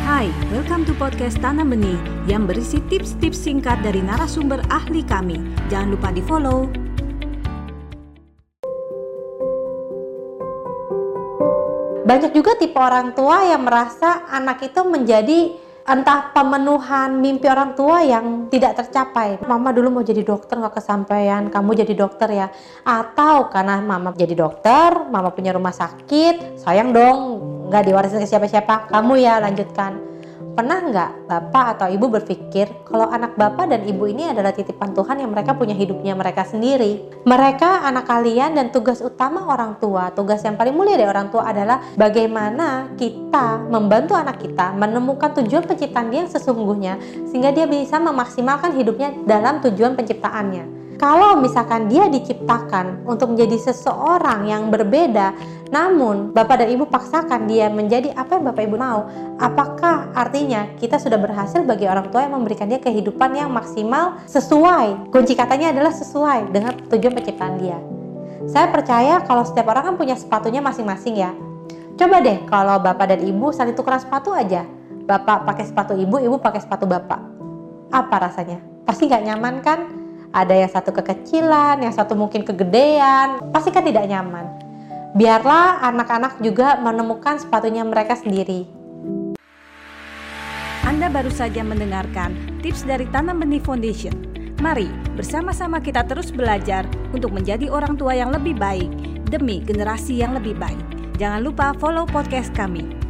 Hai, welcome to podcast Tanam Benih yang berisi tips-tips singkat dari narasumber ahli kami. Jangan lupa di follow. Banyak juga tipe orang tua yang merasa anak itu menjadi entah pemenuhan mimpi orang tua yang tidak tercapai. Mama dulu mau jadi dokter nggak kesampaian, kamu jadi dokter ya. Atau karena mama jadi dokter, mama punya rumah sakit, sayang dong nggak diwarisin ke siapa-siapa, kamu ya lanjutkan. Pernah nggak bapak atau ibu berpikir kalau anak bapak dan ibu ini adalah titipan Tuhan yang mereka punya hidupnya mereka sendiri? Mereka anak kalian dan tugas utama orang tua, tugas yang paling mulia dari orang tua adalah bagaimana kita membantu anak kita menemukan tujuan penciptaan dia yang sesungguhnya sehingga dia bisa memaksimalkan hidupnya dalam tujuan penciptaannya kalau misalkan dia diciptakan untuk menjadi seseorang yang berbeda, namun Bapak dan Ibu paksakan dia menjadi apa yang Bapak Ibu mau, apakah artinya kita sudah berhasil bagi orang tua yang memberikan dia kehidupan yang maksimal sesuai? Kunci katanya adalah sesuai dengan tujuan penciptaan dia. Saya percaya kalau setiap orang kan punya sepatunya masing-masing ya. Coba deh kalau Bapak dan Ibu saling tukeran sepatu aja. Bapak pakai sepatu Ibu, Ibu pakai sepatu Bapak. Apa rasanya? Pasti nggak nyaman kan? ada yang satu kekecilan, yang satu mungkin kegedean, pasti kan tidak nyaman. Biarlah anak-anak juga menemukan sepatunya mereka sendiri. Anda baru saja mendengarkan tips dari Tanam Benih Foundation. Mari bersama-sama kita terus belajar untuk menjadi orang tua yang lebih baik demi generasi yang lebih baik. Jangan lupa follow podcast kami